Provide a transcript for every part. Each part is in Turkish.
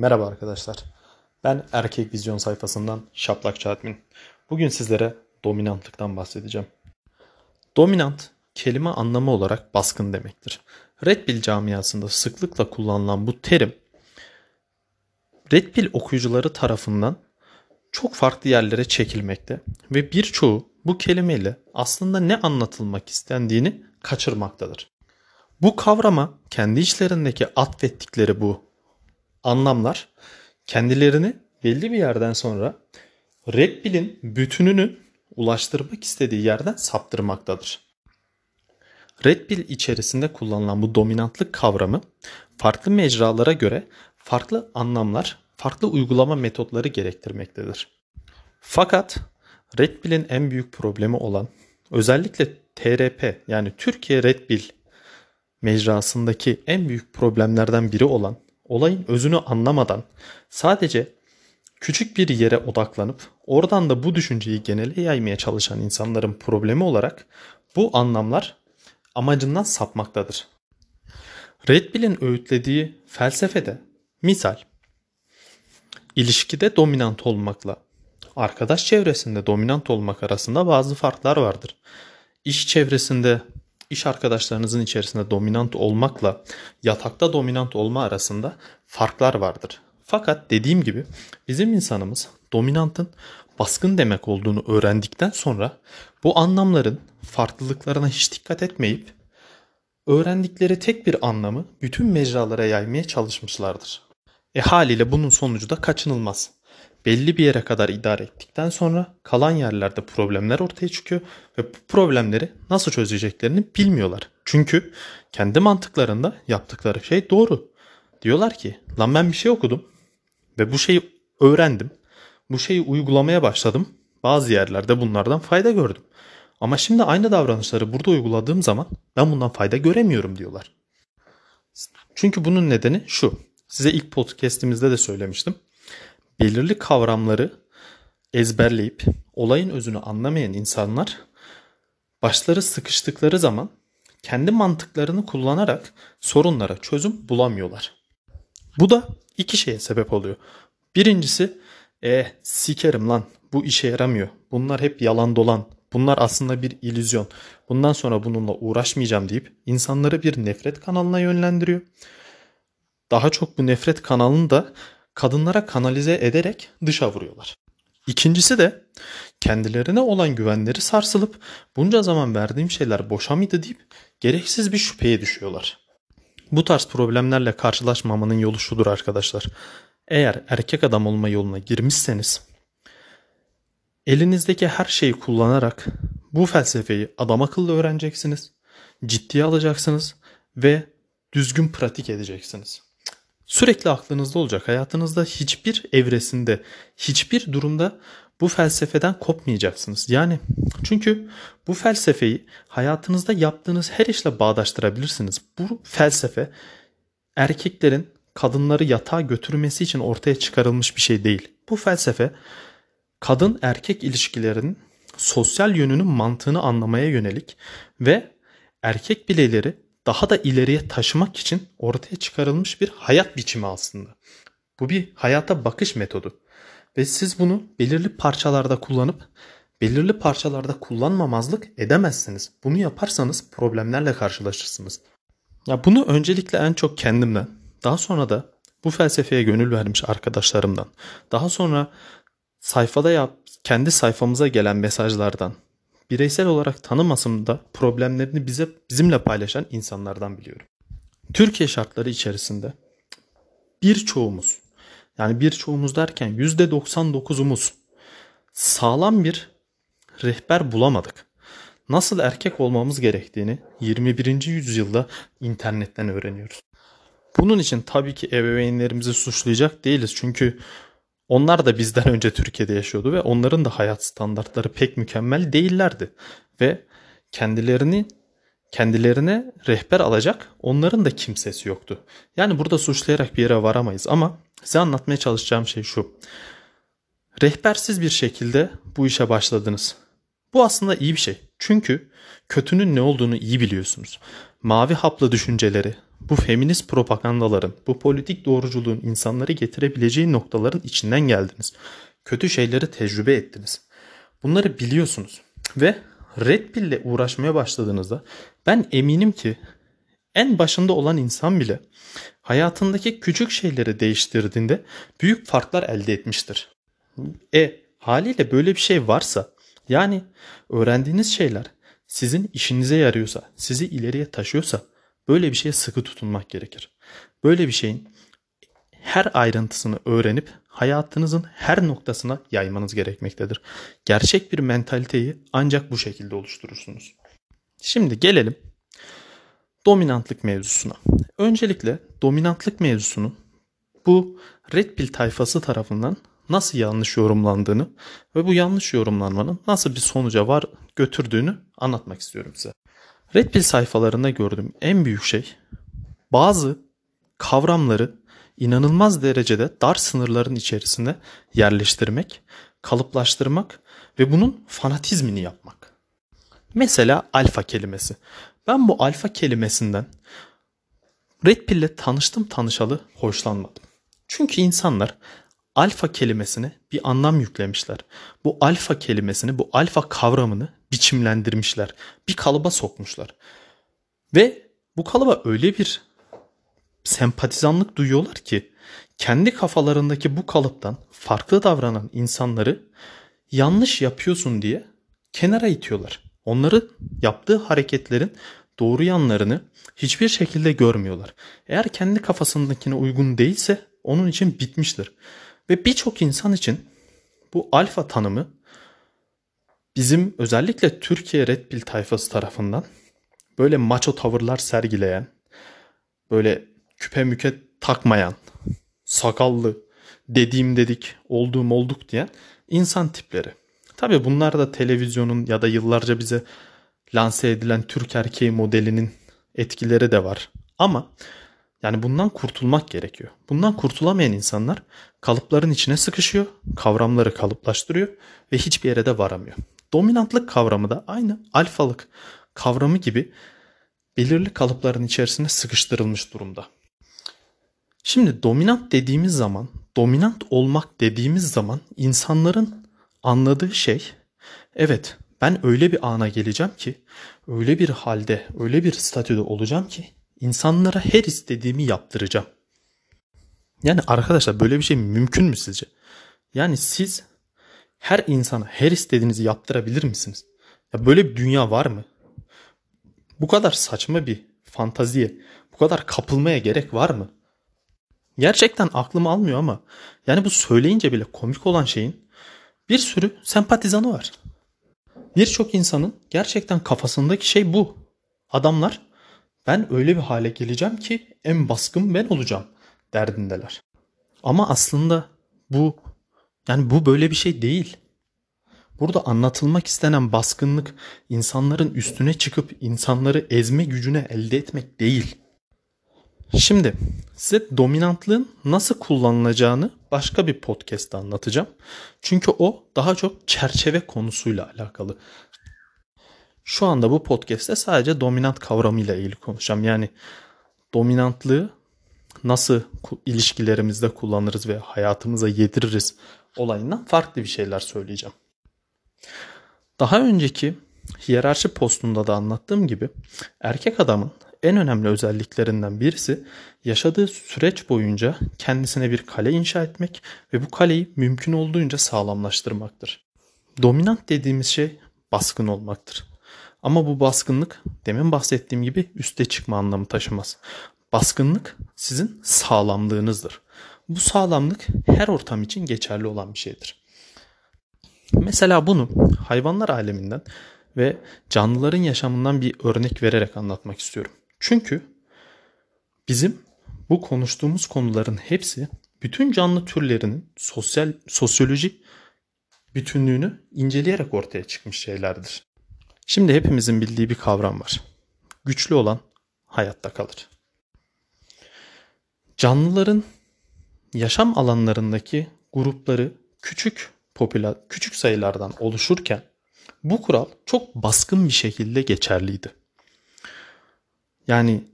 Merhaba arkadaşlar. Ben Erkek Vizyon sayfasından Şaplak Çatmin. Bugün sizlere dominantlıktan bahsedeceğim. Dominant kelime anlamı olarak baskın demektir. Red Pill camiasında sıklıkla kullanılan bu terim Red Pill okuyucuları tarafından çok farklı yerlere çekilmekte ve birçoğu bu kelimeyle aslında ne anlatılmak istendiğini kaçırmaktadır. Bu kavrama kendi içlerindeki atfettikleri bu anlamlar kendilerini belli bir yerden sonra Red Pill'in bütününü ulaştırmak istediği yerden saptırmaktadır. Red Pill içerisinde kullanılan bu dominantlık kavramı farklı mecralara göre farklı anlamlar, farklı uygulama metotları gerektirmektedir. Fakat Red Pill'in en büyük problemi olan özellikle TRP yani Türkiye Red Pill mecrasındaki en büyük problemlerden biri olan olayın özünü anlamadan sadece küçük bir yere odaklanıp oradan da bu düşünceyi genele yaymaya çalışan insanların problemi olarak bu anlamlar amacından sapmaktadır. Red Pill'in öğütlediği felsefede misal ilişkide dominant olmakla arkadaş çevresinde dominant olmak arasında bazı farklar vardır. İş çevresinde iş arkadaşlarınızın içerisinde dominant olmakla yatakta dominant olma arasında farklar vardır. Fakat dediğim gibi bizim insanımız dominantın baskın demek olduğunu öğrendikten sonra bu anlamların farklılıklarına hiç dikkat etmeyip öğrendikleri tek bir anlamı bütün mecralara yaymaya çalışmışlardır. E haliyle bunun sonucu da kaçınılmaz belli bir yere kadar idare ettikten sonra kalan yerlerde problemler ortaya çıkıyor ve bu problemleri nasıl çözeceklerini bilmiyorlar. Çünkü kendi mantıklarında yaptıkları şey doğru. Diyorlar ki lan ben bir şey okudum ve bu şeyi öğrendim. Bu şeyi uygulamaya başladım. Bazı yerlerde bunlardan fayda gördüm. Ama şimdi aynı davranışları burada uyguladığım zaman ben bundan fayda göremiyorum diyorlar. Çünkü bunun nedeni şu. Size ilk podcast'imizde de söylemiştim belirli kavramları ezberleyip olayın özünü anlamayan insanlar başları sıkıştıkları zaman kendi mantıklarını kullanarak sorunlara çözüm bulamıyorlar. Bu da iki şeye sebep oluyor. Birincisi e sikerim lan bu işe yaramıyor. Bunlar hep yalan dolan. Bunlar aslında bir illüzyon. Bundan sonra bununla uğraşmayacağım deyip insanları bir nefret kanalına yönlendiriyor. Daha çok bu nefret kanalını da kadınlara kanalize ederek dışa vuruyorlar. İkincisi de kendilerine olan güvenleri sarsılıp bunca zaman verdiğim şeyler boşa mıydı deyip gereksiz bir şüpheye düşüyorlar. Bu tarz problemlerle karşılaşmamanın yolu şudur arkadaşlar. Eğer erkek adam olma yoluna girmişseniz elinizdeki her şeyi kullanarak bu felsefeyi adam akıllı öğreneceksiniz, ciddiye alacaksınız ve düzgün pratik edeceksiniz sürekli aklınızda olacak. Hayatınızda hiçbir evresinde, hiçbir durumda bu felsefeden kopmayacaksınız. Yani çünkü bu felsefeyi hayatınızda yaptığınız her işle bağdaştırabilirsiniz. Bu felsefe erkeklerin kadınları yatağa götürmesi için ortaya çıkarılmış bir şey değil. Bu felsefe kadın erkek ilişkilerinin sosyal yönünün mantığını anlamaya yönelik ve erkek bireyleri daha da ileriye taşımak için ortaya çıkarılmış bir hayat biçimi aslında. Bu bir hayata bakış metodu. Ve siz bunu belirli parçalarda kullanıp belirli parçalarda kullanmamazlık edemezsiniz. Bunu yaparsanız problemlerle karşılaşırsınız. Ya bunu öncelikle en çok kendimden, daha sonra da bu felsefeye gönül vermiş arkadaşlarımdan, daha sonra sayfada yap, kendi sayfamıza gelen mesajlardan, bireysel olarak tanımasam da problemlerini bize bizimle paylaşan insanlardan biliyorum. Türkiye şartları içerisinde birçoğumuz yani birçoğumuz derken %99'umuz sağlam bir rehber bulamadık. Nasıl erkek olmamız gerektiğini 21. yüzyılda internetten öğreniyoruz. Bunun için tabii ki ebeveynlerimizi suçlayacak değiliz. Çünkü onlar da bizden önce Türkiye'de yaşıyordu ve onların da hayat standartları pek mükemmel değillerdi. Ve kendilerini kendilerine rehber alacak onların da kimsesi yoktu. Yani burada suçlayarak bir yere varamayız ama size anlatmaya çalışacağım şey şu. Rehbersiz bir şekilde bu işe başladınız. Bu aslında iyi bir şey. Çünkü kötünün ne olduğunu iyi biliyorsunuz. Mavi haplı düşünceleri, bu feminist propagandaların, bu politik doğruculuğun insanları getirebileceği noktaların içinden geldiniz. Kötü şeyleri tecrübe ettiniz. Bunları biliyorsunuz ve Red Pill ile uğraşmaya başladığınızda ben eminim ki en başında olan insan bile hayatındaki küçük şeyleri değiştirdiğinde büyük farklar elde etmiştir. E haliyle böyle bir şey varsa yani öğrendiğiniz şeyler sizin işinize yarıyorsa, sizi ileriye taşıyorsa böyle bir şeye sıkı tutunmak gerekir. Böyle bir şeyin her ayrıntısını öğrenip hayatınızın her noktasına yaymanız gerekmektedir. Gerçek bir mentaliteyi ancak bu şekilde oluşturursunuz. Şimdi gelelim dominantlık mevzusuna. Öncelikle dominantlık mevzusunun bu Red Pill tayfası tarafından nasıl yanlış yorumlandığını ve bu yanlış yorumlanmanın nasıl bir sonuca var götürdüğünü anlatmak istiyorum size. Red Pill sayfalarında gördüğüm en büyük şey bazı kavramları inanılmaz derecede dar sınırların içerisinde yerleştirmek, kalıplaştırmak ve bunun fanatizmini yapmak. Mesela alfa kelimesi. Ben bu alfa kelimesinden Red Pill ile tanıştım tanışalı hoşlanmadım. Çünkü insanlar alfa kelimesine bir anlam yüklemişler. Bu alfa kelimesini, bu alfa kavramını biçimlendirmişler. Bir kalıba sokmuşlar. Ve bu kalıba öyle bir sempatizanlık duyuyorlar ki kendi kafalarındaki bu kalıptan farklı davranan insanları yanlış yapıyorsun diye kenara itiyorlar. Onları yaptığı hareketlerin doğru yanlarını hiçbir şekilde görmüyorlar. Eğer kendi kafasındakine uygun değilse onun için bitmiştir. Ve birçok insan için bu alfa tanımı bizim özellikle Türkiye Red Pill tayfası tarafından böyle maço tavırlar sergileyen, böyle küpe müke takmayan, sakallı, dediğim dedik, olduğum olduk diyen insan tipleri. Tabi bunlar da televizyonun ya da yıllarca bize lanse edilen Türk erkeği modelinin etkileri de var. Ama yani bundan kurtulmak gerekiyor. Bundan kurtulamayan insanlar kalıpların içine sıkışıyor, kavramları kalıplaştırıyor ve hiçbir yere de varamıyor. Dominantlık kavramı da aynı alfalık kavramı gibi belirli kalıpların içerisine sıkıştırılmış durumda. Şimdi dominant dediğimiz zaman, dominant olmak dediğimiz zaman insanların anladığı şey evet ben öyle bir ana geleceğim ki, öyle bir halde, öyle bir statüde olacağım ki insanlara her istediğimi yaptıracağım. Yani arkadaşlar böyle bir şey mümkün mü sizce? Yani siz her insana her istediğinizi yaptırabilir misiniz? Ya böyle bir dünya var mı? Bu kadar saçma bir fantaziye, bu kadar kapılmaya gerek var mı? Gerçekten aklım almıyor ama yani bu söyleyince bile komik olan şeyin bir sürü sempatizanı var. Birçok insanın gerçekten kafasındaki şey bu. Adamlar ben öyle bir hale geleceğim ki en baskın ben olacağım derdindeler. Ama aslında bu yani bu böyle bir şey değil. Burada anlatılmak istenen baskınlık insanların üstüne çıkıp insanları ezme gücüne elde etmek değil. Şimdi size dominantlığın nasıl kullanılacağını başka bir podcast'ta anlatacağım. Çünkü o daha çok çerçeve konusuyla alakalı. Şu anda bu podcast'te sadece dominant kavramıyla ilgili konuşacağım. Yani dominantlığı nasıl ilişkilerimizde kullanırız ve hayatımıza yediririz olayından farklı bir şeyler söyleyeceğim. Daha önceki hiyerarşi postunda da anlattığım gibi erkek adamın en önemli özelliklerinden birisi yaşadığı süreç boyunca kendisine bir kale inşa etmek ve bu kaleyi mümkün olduğunca sağlamlaştırmaktır. Dominant dediğimiz şey baskın olmaktır. Ama bu baskınlık demin bahsettiğim gibi üste çıkma anlamı taşımaz. Baskınlık sizin sağlamlığınızdır. Bu sağlamlık her ortam için geçerli olan bir şeydir. Mesela bunu hayvanlar aleminden ve canlıların yaşamından bir örnek vererek anlatmak istiyorum. Çünkü bizim bu konuştuğumuz konuların hepsi bütün canlı türlerinin sosyal sosyoloji bütünlüğünü inceleyerek ortaya çıkmış şeylerdir. Şimdi hepimizin bildiği bir kavram var. Güçlü olan hayatta kalır. Canlıların yaşam alanlarındaki grupları küçük popüler küçük sayılardan oluşurken bu kural çok baskın bir şekilde geçerliydi. Yani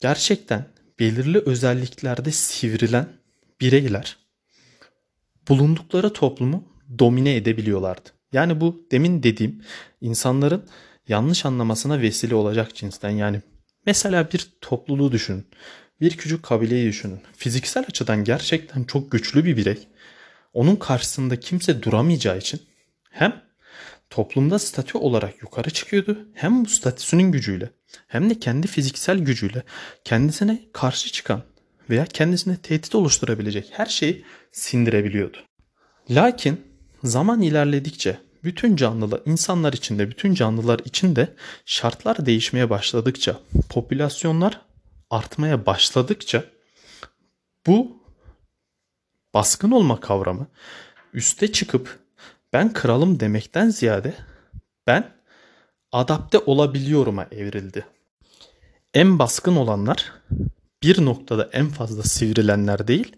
gerçekten belirli özelliklerde sivrilen bireyler bulundukları toplumu domine edebiliyorlardı. Yani bu demin dediğim insanların yanlış anlamasına vesile olacak cinsten. Yani mesela bir topluluğu düşünün. Bir küçük kabileyi düşünün. Fiziksel açıdan gerçekten çok güçlü bir birey. Onun karşısında kimse duramayacağı için hem toplumda statü olarak yukarı çıkıyordu hem bu statüsünün gücüyle hem de kendi fiziksel gücüyle kendisine karşı çıkan veya kendisine tehdit oluşturabilecek her şeyi sindirebiliyordu. Lakin zaman ilerledikçe bütün canlılar, insanlar içinde, bütün canlılar içinde şartlar değişmeye başladıkça, popülasyonlar artmaya başladıkça bu baskın olma kavramı üste çıkıp ben kralım demekten ziyade ben adapte olabiliyorum'a evrildi. En baskın olanlar bir noktada en fazla sivrilenler değil,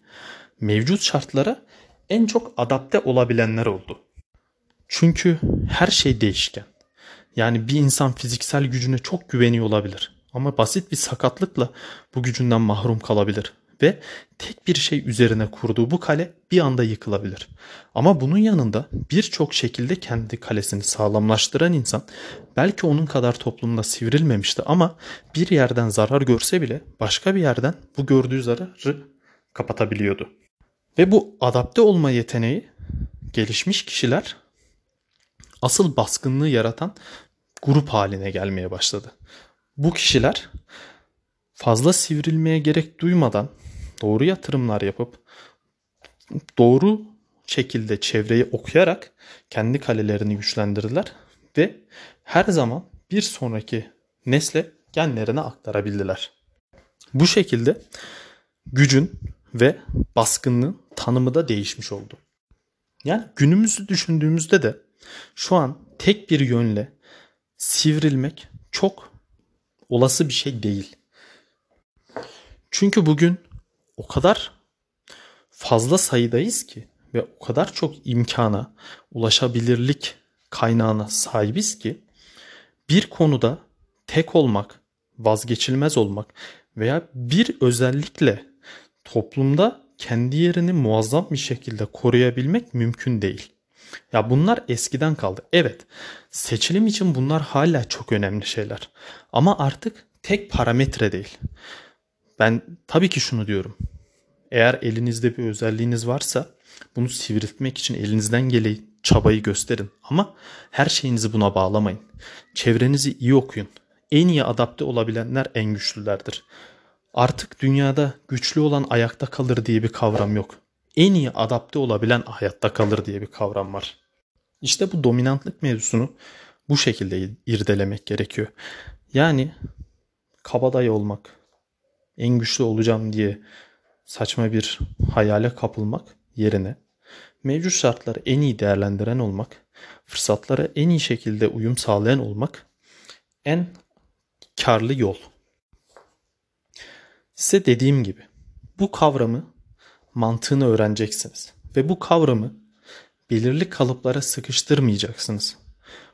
mevcut şartlara en çok adapte olabilenler oldu. Çünkü her şey değişken. Yani bir insan fiziksel gücüne çok güveniyor olabilir ama basit bir sakatlıkla bu gücünden mahrum kalabilir ve tek bir şey üzerine kurduğu bu kale bir anda yıkılabilir. Ama bunun yanında birçok şekilde kendi kalesini sağlamlaştıran insan belki onun kadar toplumda sivrilmemişti ama bir yerden zarar görse bile başka bir yerden bu gördüğü zararı kapatabiliyordu. Ve bu adapte olma yeteneği gelişmiş kişiler asıl baskınlığı yaratan grup haline gelmeye başladı. Bu kişiler fazla sivrilmeye gerek duymadan doğru yatırımlar yapıp doğru şekilde çevreyi okuyarak kendi kalelerini güçlendirdiler ve her zaman bir sonraki nesle genlerine aktarabildiler. Bu şekilde gücün ve baskınlığın tanımı da değişmiş oldu. Yani günümüzü düşündüğümüzde de şu an tek bir yönle sivrilmek çok olası bir şey değil. Çünkü bugün o kadar fazla sayıdayız ki ve o kadar çok imkana, ulaşabilirlik kaynağına sahibiz ki bir konuda tek olmak, vazgeçilmez olmak veya bir özellikle toplumda kendi yerini muazzam bir şekilde koruyabilmek mümkün değil. Ya bunlar eskiden kaldı. Evet, seçilim için bunlar hala çok önemli şeyler. Ama artık tek parametre değil. Ben tabii ki şunu diyorum. Eğer elinizde bir özelliğiniz varsa bunu sivriltmek için elinizden gelen çabayı gösterin. Ama her şeyinizi buna bağlamayın. Çevrenizi iyi okuyun. En iyi adapte olabilenler en güçlülerdir. Artık dünyada güçlü olan ayakta kalır diye bir kavram yok. En iyi adapte olabilen hayatta kalır diye bir kavram var. İşte bu dominantlık mevzusunu bu şekilde irdelemek gerekiyor. Yani kabadayı olmak, en güçlü olacağım diye saçma bir hayale kapılmak yerine mevcut şartları en iyi değerlendiren olmak, fırsatlara en iyi şekilde uyum sağlayan olmak en karlı yol. Size dediğim gibi bu kavramı mantığını öğreneceksiniz ve bu kavramı belirli kalıplara sıkıştırmayacaksınız.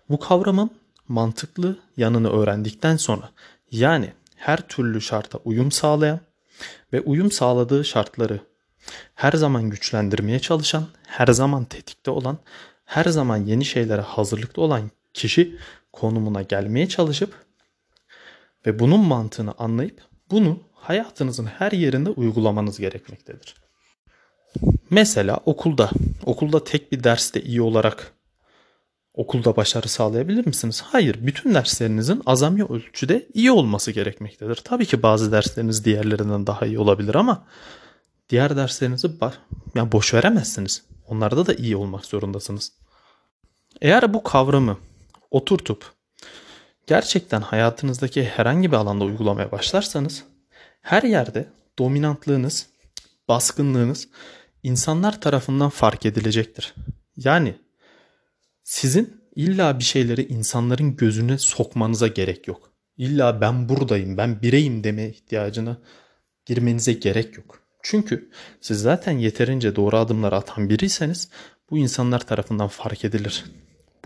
Bu kavramın mantıklı yanını öğrendikten sonra yani her türlü şarta uyum sağlayan ve uyum sağladığı şartları her zaman güçlendirmeye çalışan, her zaman tetikte olan, her zaman yeni şeylere hazırlıklı olan kişi konumuna gelmeye çalışıp ve bunun mantığını anlayıp bunu hayatınızın her yerinde uygulamanız gerekmektedir. Mesela okulda, okulda tek bir derste iyi olarak okulda başarı sağlayabilir misiniz? Hayır, bütün derslerinizin azami ölçüde iyi olması gerekmektedir. Tabii ki bazı dersleriniz diğerlerinden daha iyi olabilir ama diğer derslerinizi yani boş veremezsiniz. Onlarda da iyi olmak zorundasınız. Eğer bu kavramı oturtup gerçekten hayatınızdaki herhangi bir alanda uygulamaya başlarsanız her yerde dominantlığınız, baskınlığınız insanlar tarafından fark edilecektir. Yani sizin illa bir şeyleri insanların gözüne sokmanıza gerek yok. İlla ben buradayım, ben bireyim deme ihtiyacına girmenize gerek yok. Çünkü siz zaten yeterince doğru adımlar atan biriyseniz bu insanlar tarafından fark edilir.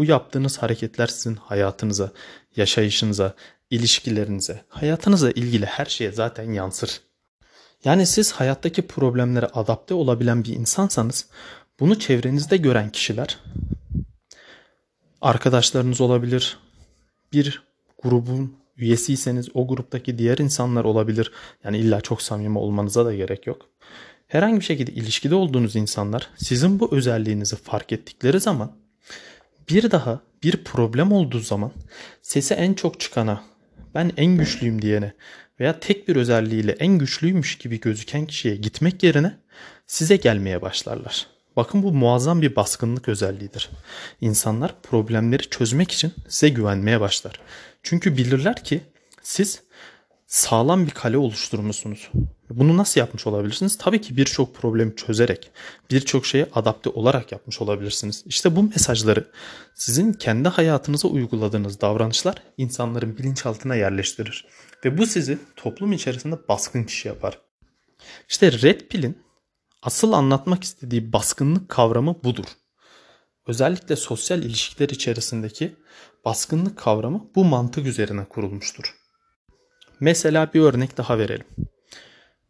Bu yaptığınız hareketler sizin hayatınıza, yaşayışınıza, ilişkilerinize, hayatınıza ilgili her şeye zaten yansır. Yani siz hayattaki problemlere adapte olabilen bir insansanız bunu çevrenizde gören kişiler arkadaşlarınız olabilir, bir grubun üyesiyseniz o gruptaki diğer insanlar olabilir. Yani illa çok samimi olmanıza da gerek yok. Herhangi bir şekilde ilişkide olduğunuz insanlar sizin bu özelliğinizi fark ettikleri zaman bir daha bir problem olduğu zaman sesi en çok çıkana, ben en güçlüyüm diyene veya tek bir özelliğiyle en güçlüymüş gibi gözüken kişiye gitmek yerine size gelmeye başlarlar. Bakın bu muazzam bir baskınlık özelliğidir. İnsanlar problemleri çözmek için size güvenmeye başlar. Çünkü bilirler ki siz sağlam bir kale oluşturmuşsunuz. Bunu nasıl yapmış olabilirsiniz? Tabii ki birçok problemi çözerek, birçok şeye adapte olarak yapmış olabilirsiniz. İşte bu mesajları sizin kendi hayatınıza uyguladığınız davranışlar insanların bilinçaltına yerleştirir. Ve bu sizi toplum içerisinde baskın kişi yapar. İşte Red Pill'in asıl anlatmak istediği baskınlık kavramı budur. Özellikle sosyal ilişkiler içerisindeki baskınlık kavramı bu mantık üzerine kurulmuştur. Mesela bir örnek daha verelim.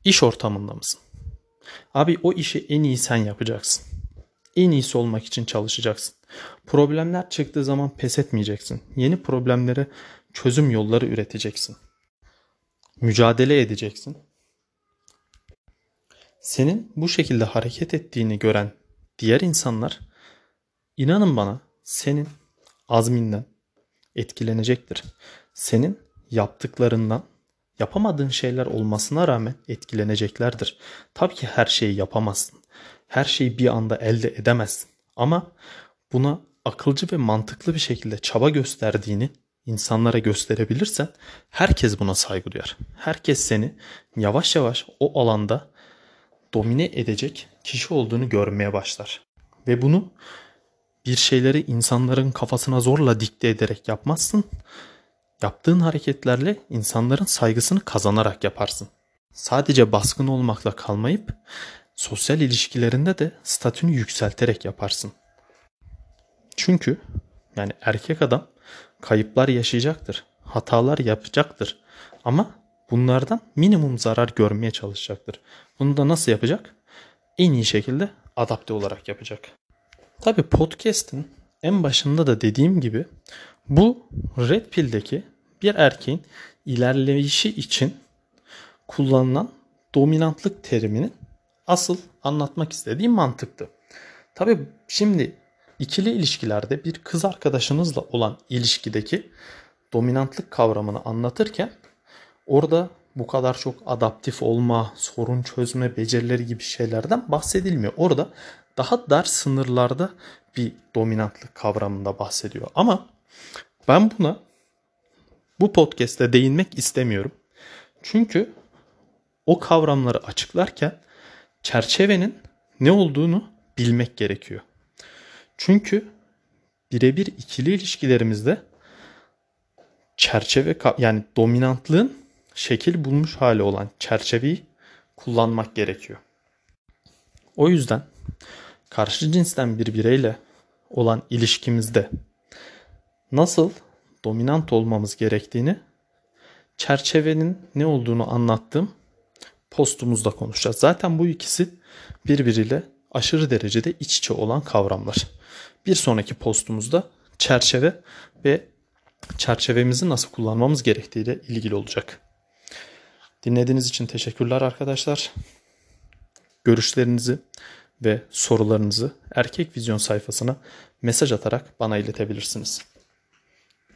İş ortamında mısın? Abi o işi en iyi sen yapacaksın. En iyisi olmak için çalışacaksın. Problemler çıktığı zaman pes etmeyeceksin. Yeni problemlere çözüm yolları üreteceksin. Mücadele edeceksin. Senin bu şekilde hareket ettiğini gören diğer insanlar inanın bana senin azminden etkilenecektir. Senin yaptıklarından yapamadığın şeyler olmasına rağmen etkileneceklerdir. Tabii ki her şeyi yapamazsın. Her şeyi bir anda elde edemezsin. Ama buna akılcı ve mantıklı bir şekilde çaba gösterdiğini insanlara gösterebilirsen herkes buna saygı duyar. Herkes seni yavaş yavaş o alanda domine edecek kişi olduğunu görmeye başlar. Ve bunu bir şeyleri insanların kafasına zorla dikte ederek yapmazsın. Yaptığın hareketlerle insanların saygısını kazanarak yaparsın. Sadece baskın olmakla kalmayıp sosyal ilişkilerinde de statünü yükselterek yaparsın. Çünkü yani erkek adam kayıplar yaşayacaktır. Hatalar yapacaktır. Ama bunlardan minimum zarar görmeye çalışacaktır. Bunu da nasıl yapacak? En iyi şekilde adapte olarak yapacak. Tabi podcast'in en başında da dediğim gibi bu Red Pill'deki bir erkeğin ilerleyişi için kullanılan dominantlık teriminin asıl anlatmak istediğim mantıktı. Tabi şimdi ikili ilişkilerde bir kız arkadaşınızla olan ilişkideki dominantlık kavramını anlatırken orada bu kadar çok adaptif olma, sorun çözme becerileri gibi şeylerden bahsedilmiyor. Orada daha dar sınırlarda bir dominantlık kavramında bahsediyor. Ama ben buna bu podcast'te değinmek istemiyorum. Çünkü o kavramları açıklarken çerçevenin ne olduğunu bilmek gerekiyor. Çünkü birebir ikili ilişkilerimizde çerçeve yani dominantlığın şekil bulmuş hali olan çerçeveyi kullanmak gerekiyor. O yüzden karşı cinsten bir bireyle olan ilişkimizde nasıl dominant olmamız gerektiğini çerçevenin ne olduğunu anlattığım postumuzda konuşacağız. Zaten bu ikisi birbiriyle aşırı derecede iç içe olan kavramlar. Bir sonraki postumuzda çerçeve ve çerçevemizi nasıl kullanmamız gerektiğiyle ilgili olacak. Dinlediğiniz için teşekkürler arkadaşlar. Görüşlerinizi ve sorularınızı Erkek Vizyon sayfasına mesaj atarak bana iletebilirsiniz.